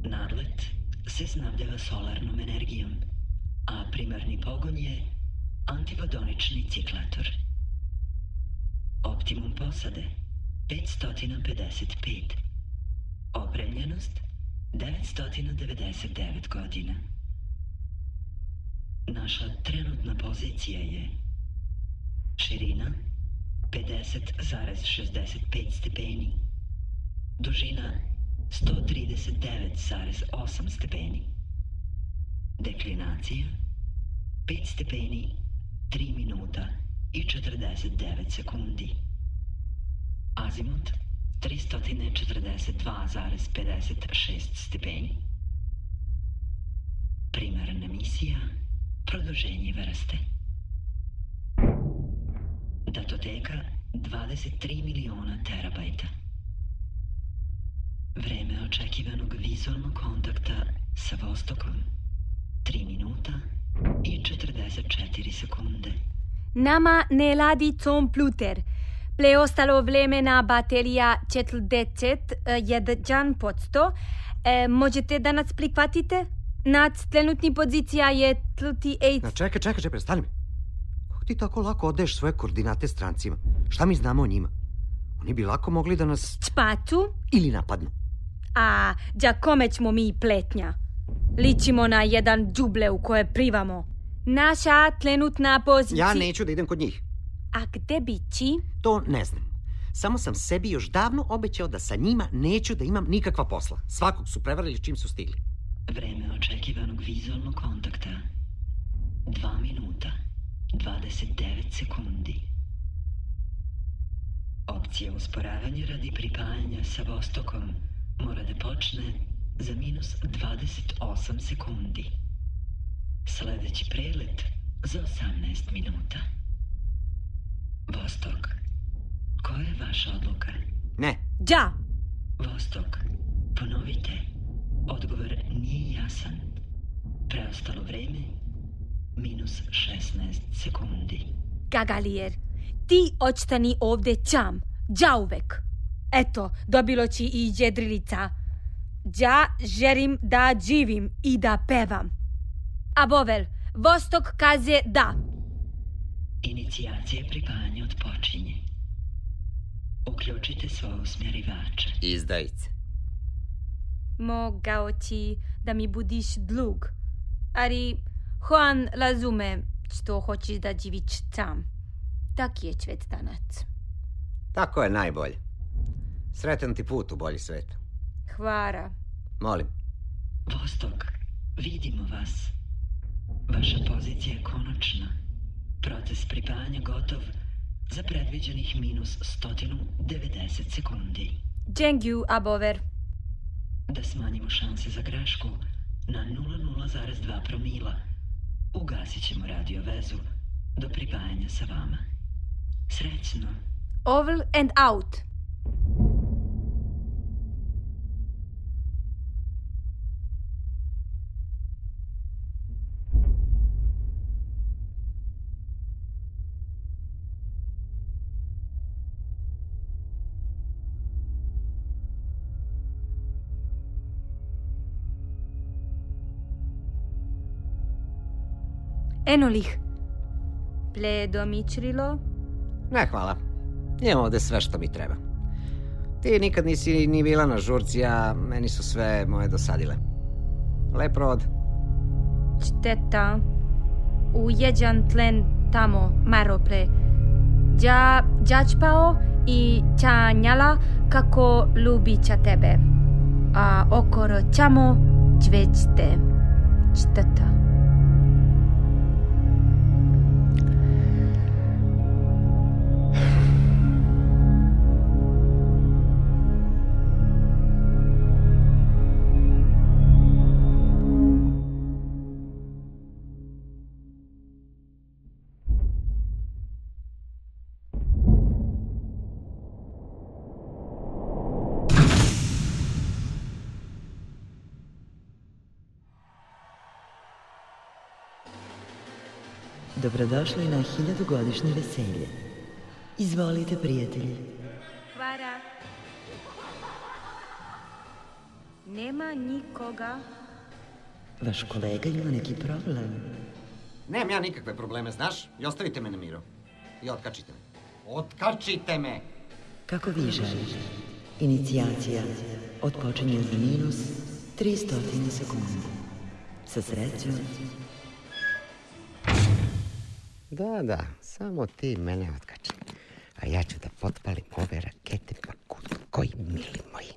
Nadlet se snabdeva solarnom energijom, a primarni pogon je antivodonični ciklator. Optimum posade 555. Opremljenost 999 godina. Naša trenutna pozicija je širina 50,65 stepeni, dužina 139,8 stepeni, deklinacija 5 stepeni 3 minuta i 49 sekundi, azimut 342,56 stepeni. Primarna misija produženje vrste. Datoteka 23 miliona terabajta. Vreme očekivanog vizualnog kontakta sa Vostokom 3 minuta i 44 sekunde. Nama ne radi Tom Pluter. Preostalo vremena baterija 41%. E, možete da nas prihvatite? Nac trenutni pozicija je 38... Na, čekaj, čekaj, čekaj, stani mi. Kako ti tako lako odeš svoje koordinate strancima? Šta mi znamo o njima? Oni bi lako mogli da nas... Spatu? Ili napadnu. A, đa kome ćemo mi pletnja? Ličimo na jedan džuble u koje privamo. Naša trenutna pozicija... Ja neću da idem kod njih. A gde bi ci? To ne znam. Samo sam sebi još davno obećao da sa njima neću da imam nikakva posla. Svakog su prevarili čim su stigli. Vreme očekivanog vizualnog kontakta. 2 minuta, 29 sekundi. Opcija usporavanja radi pripajanja sa Vostokom mora da počne za minus 28 sekundi. Sledeći prelet za 18 minuta. Vostok, koja je vaša odluka? Ne. Đa! Vostok, ponovite. Odgovor nije jasan. Preostalo vreme minus 16 sekundi. Gagalijer, ti očtani ovde čam. Đa uvek. Eto, dobilo ci i jedrilica. Đa želim da živim i da pevam. A Bovel, Vostok kaze da. Inicijacija pripajanja odpočinje. Uključite svoje usmjerivače. Izdajice. Mogao ci da mi budiš dlug. Ali Juan razume što hoćeš da živiš sam. Tak je svet danas. Tako je najbolje. Sretan ti put u bolji svet. Hvala. Molim. Vostok, vidimo vas. Vaša pozicija je konačna. Proces pripajanja gotov za predviđenih minus 190 sekundi. Džengju, Abover. Da smanjimo šanse za grešku na 0,02 promila, ugasit ćemo radio vezu do pripajanja sa vama. Srećno. Oval and out. Enolih. Pledomičrilo? Ne, hvala. Imam ovde sve što mi treba. Ti nikad nisi ni bila na žurci, a meni su sve moje dosadile. Lep rod. Šteta. Ujeđan tlen tamo, malo pre. Đa, đačpao i čanjala kako lubića tebe. A okoro čamo džvećte. Šteta. Dobrodošli na hiljadugodišnje veselje. Izvolite, prijatelji. Hvala. Nema nikoga. Vaš kolega ima neki problem. Nemam ja nikakve probleme, znaš? I ostavite me na miru. I otkačite me. Otkačite me! Kako vi želite. Inicijacija odpočinje za minus 300 sekundi. Sa srećom, Da, da, samo ti mene otkači. A ja ću da potpalim ove rakete pa kud koji mili moji.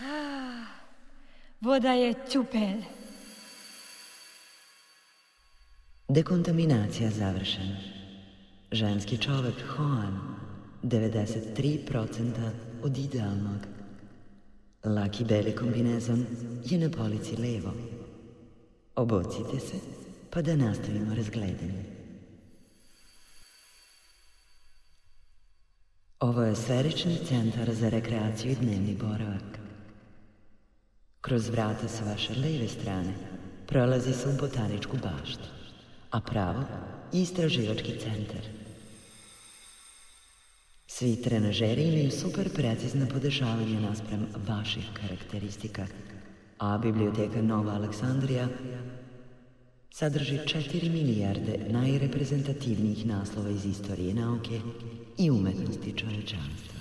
Ah, voda je čupel. Dekontaminacija završena. Ženski čovek Juan, 93% od idealnog. Laki beli kombinezon je na polici levo. Obocite se, pa da nastavimo razgledanje. Ovo je sferični centar za rekreaciju i dnevni boravak. Kroz vrata sa vaše leve strane prolazi se u botaničku baštu, a pravo istraživački centar. Svi trenažeri imaju super precizna podešavanja naspram vaših karakteristika, a biblioteka Nova Aleksandrija sadrži 4 milijarde najreprezentativnijih naslova iz istorije nauke i umetnosti čovečanstva.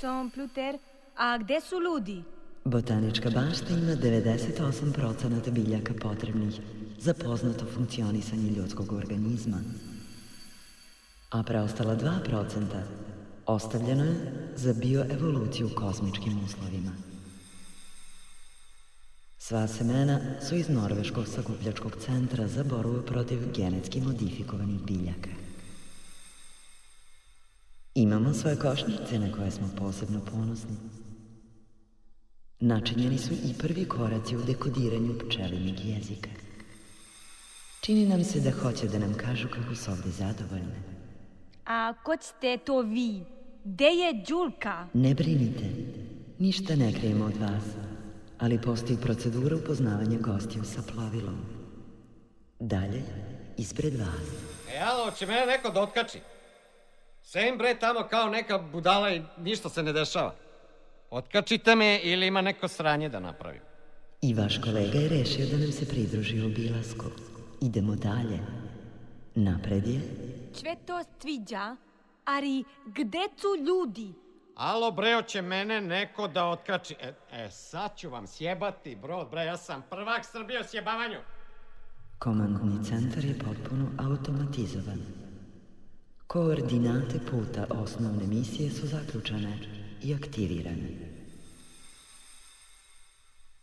Tom Pluter, a gde su ljudi? Botanička bašta ima 98% biljaka potrebnih za poznato funkcionisanje ljudskog organizma, a preostala 2% ostavljeno je za bioevoluciju u kosmičkim uslovima. Sva semena su iz Norveškog sakupljačkog centra za borbu protiv genetski modifikovanih biljaka. Imamo svoje košnice na koje smo posebno ponosni. Načinjeni su i prvi koraci u dekodiranju pčelinog jezika. Čini nam se da hoće da nam kažu kako su ovde zadovoljne. A ko ste to vi? Gde je Đulka? Ne brinite, ništa ne krijemo od vas, ali postoji procedura upoznavanja gostiju sa plovilom. Dalje, ispred vas. E, alo, će mene neko da otkači? Sem bre tamo kao neka budala i ništa se ne dešava. Otkačite me ili ima neko sranje da napravim. I vaš kolega je rešio da nam se pridruži u obilasku. Idemo dalje. Napred je Sve to sviđa, ali gde su ljudi? Alo, bre, će mene neko da otkači. E, e, sad ću vam sjebati, brod, bre, ja sam prvak Srbije u sjebavanju. Komandni centar je potpuno automatizovan. Koordinate puta osnovne misije su zaključane i aktivirane.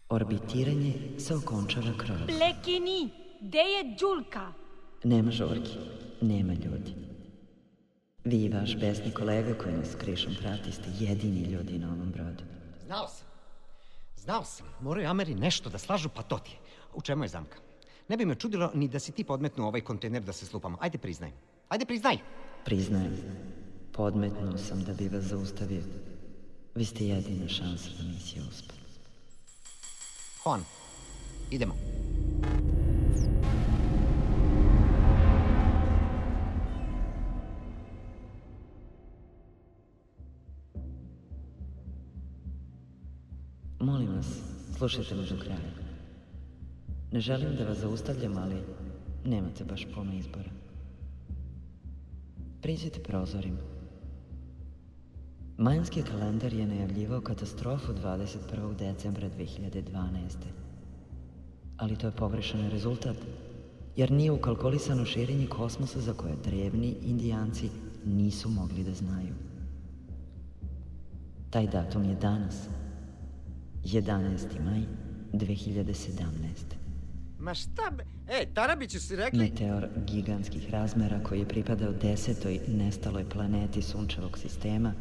Orbitiranje se okončava kroz... Plekini, gde je Đulka? Nema žurki, nema ljudi. Vi i vaš besni kolega koji nas krišom prati ste jedini ljudi na ovom brodu. Znao sam. Znao sam. Moraju Ameri nešto da slažu, pa to ti je. U čemu je zamka? Ne bi me čudilo ni da si ti podmetnuo ovaj kontejner da se slupamo. Ajde, priznaj. Ajde, priznaj. Priznajem, podmetnuo sam da bi vas zaustavio. Vi ste jedina šansa da misija uspe. Juan, idemo. Molim vas, slušajte me do kraja. Ne želim da vas zaustavljam, ali nemate baš puno izbora. Priđite prozorima. Majanski kalendar je najavljivao katastrofu 21. decembra 2012. Ali to je pogrešan rezultat, jer nije ukalkulisano širenje kosmosa za koje drevni indijanci nisu mogli da znaju. Taj datum je danas, 11. maj 2017. Ma šta be... E, Tarabići si rekli... Meteor gigantskih razmera koji je pripadao desetoj nestaloj planeti sunčevog sistema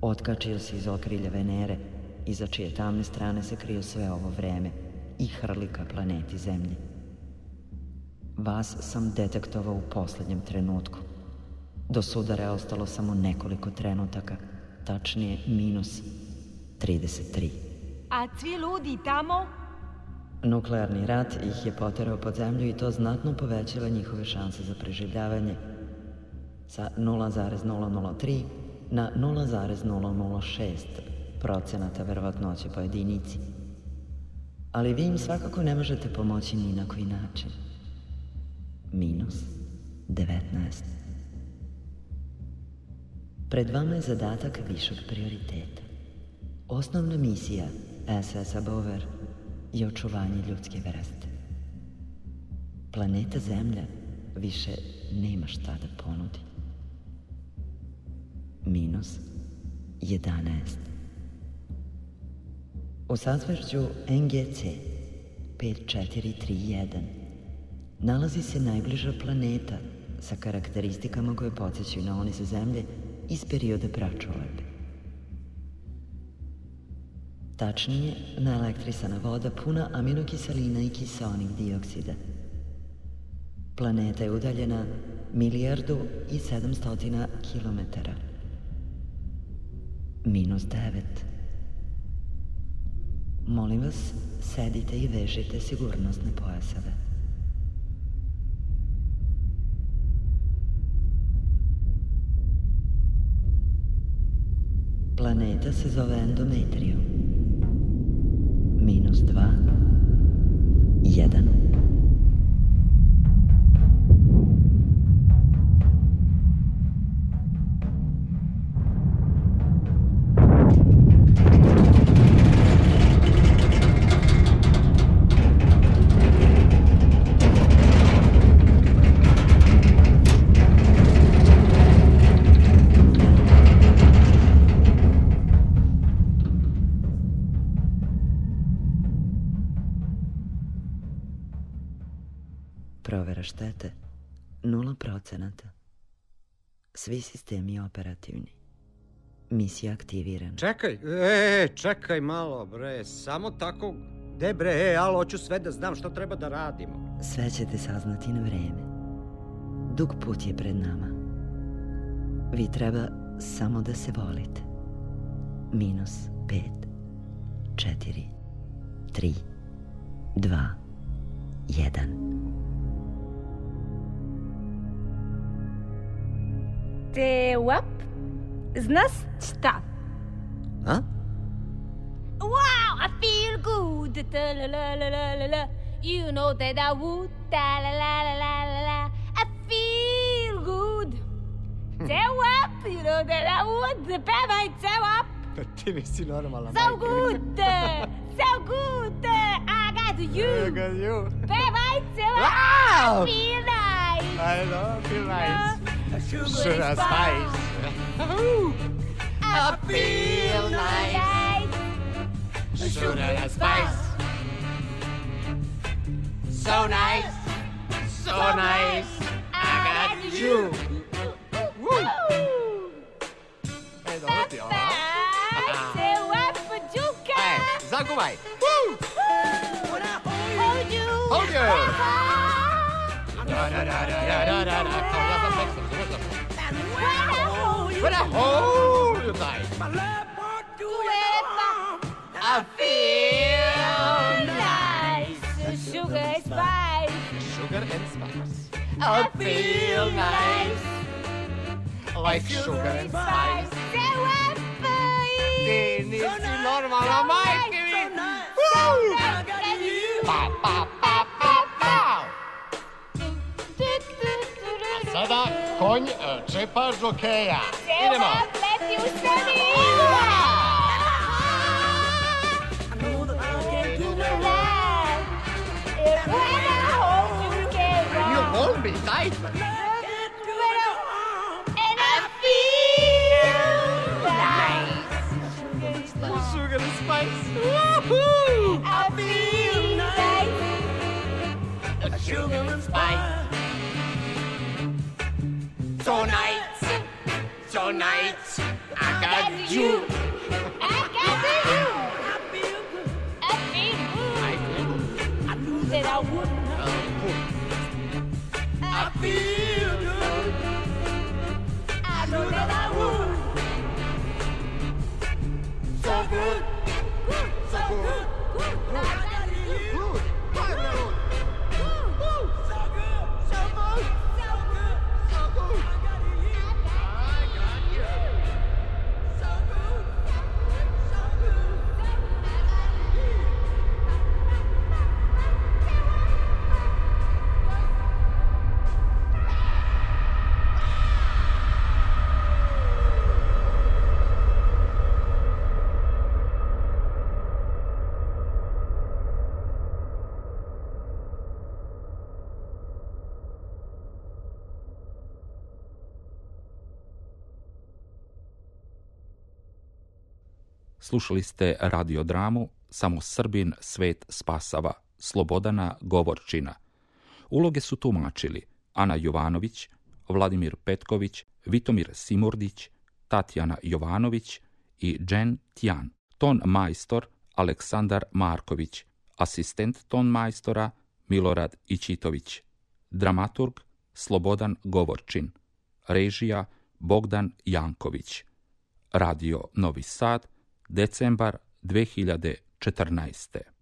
otkačio se iz okrilja Venere, iza čije tamne strane se krio sve ovo vreme i hrlika planeti Zemlji. Vas sam detektovao u poslednjem trenutku. Do sudara je ostalo samo nekoliko trenutaka, tačnije minus 33. A svi ljudi tamo? Nuklearni rat ih je poterao pod zemlju i to znatno povećava njihove šanse za preživljavanje sa 0,003 na 0,006 procenata verovatnoće po jedinici. Ali vi im svakako ne možete pomoći ni na koji način. Minus 19. Pred vama je zadatak višeg prioriteta. Osnovna misija SS-a Bover je očuvanje ljudske vrste. Planeta Zemlja više nema šta da ponudi. Minus 11. U sazvrđu NGC 5431 nalazi se najbliža planeta sa karakteristikama koje podsjećaju na one sa Zemlje iz perioda pračolebe. Tačnije, naelektrisana voda puna aminokiselina i kiseonih dioksida. Planeta je udaljena milijardu i sedamstotina kilometara. Minus devet. Molim vas, sedite i vežite sigurnosne pojaseve. Planeta se zove endometrium. 2, 1. sistemi operativni. Misija aktivirana. Čekaj, e, čekaj malo, bre, samo tako... De, bre, e, alo, hoću sve da znam što treba da radimo. Sve ćete saznati na vreme. Dug put je pred nama. Vi treba samo da se volite. Minus pet, četiri, tri, dva, jedan. Te wap? Znaš šta? A? Wow, I feel good. Da, la, la, la, la, la, la. You know that I would. Da, la, la, la, la, la, la. I feel good. Hmm. Te wap, you know that I would. Pevaj te wap. Pa ti nisi normalna, So good. So good. I got you. I got you. Pevaj te wap. Wow. I feel nice. I know, feel nice sugar spice. I feel nice. Sugar spice. So nice. So nice. I got you. 哎，怎么屌啊？哎，三个买。Hold you. Hold you. Da, da, da, da, da, da, da, da. Kao ja sam tekst, razumeš? When I hold you tight. I feel nice. Sugar and spice. Sugar and spice. I feel nice. Like sugar and spice. Te wap. Ti nisi normalna, majke mi. Woo! A sada konj čepa žokeja. Idemo. leti u sebi. You hold me tight. Sugar and spice. Woohoo! I feel nice. Sugar and spice. Tonight, tonight, I got you. Slušali ste radiodramu Samo Srbin svet spasava Slobodana Govorčina. Uloge su tumačili Ana Jovanović, Vladimir Petković, Vitomir Simurdić, Tatjana Jovanović i Jen Tjan. Ton majstor Aleksandar Marković, asistent ton majstora Milorad Ićitović, dramaturg Slobodan Govorčin, režija Bogdan Janković. Radio Novi Sad, decembar 2000 14.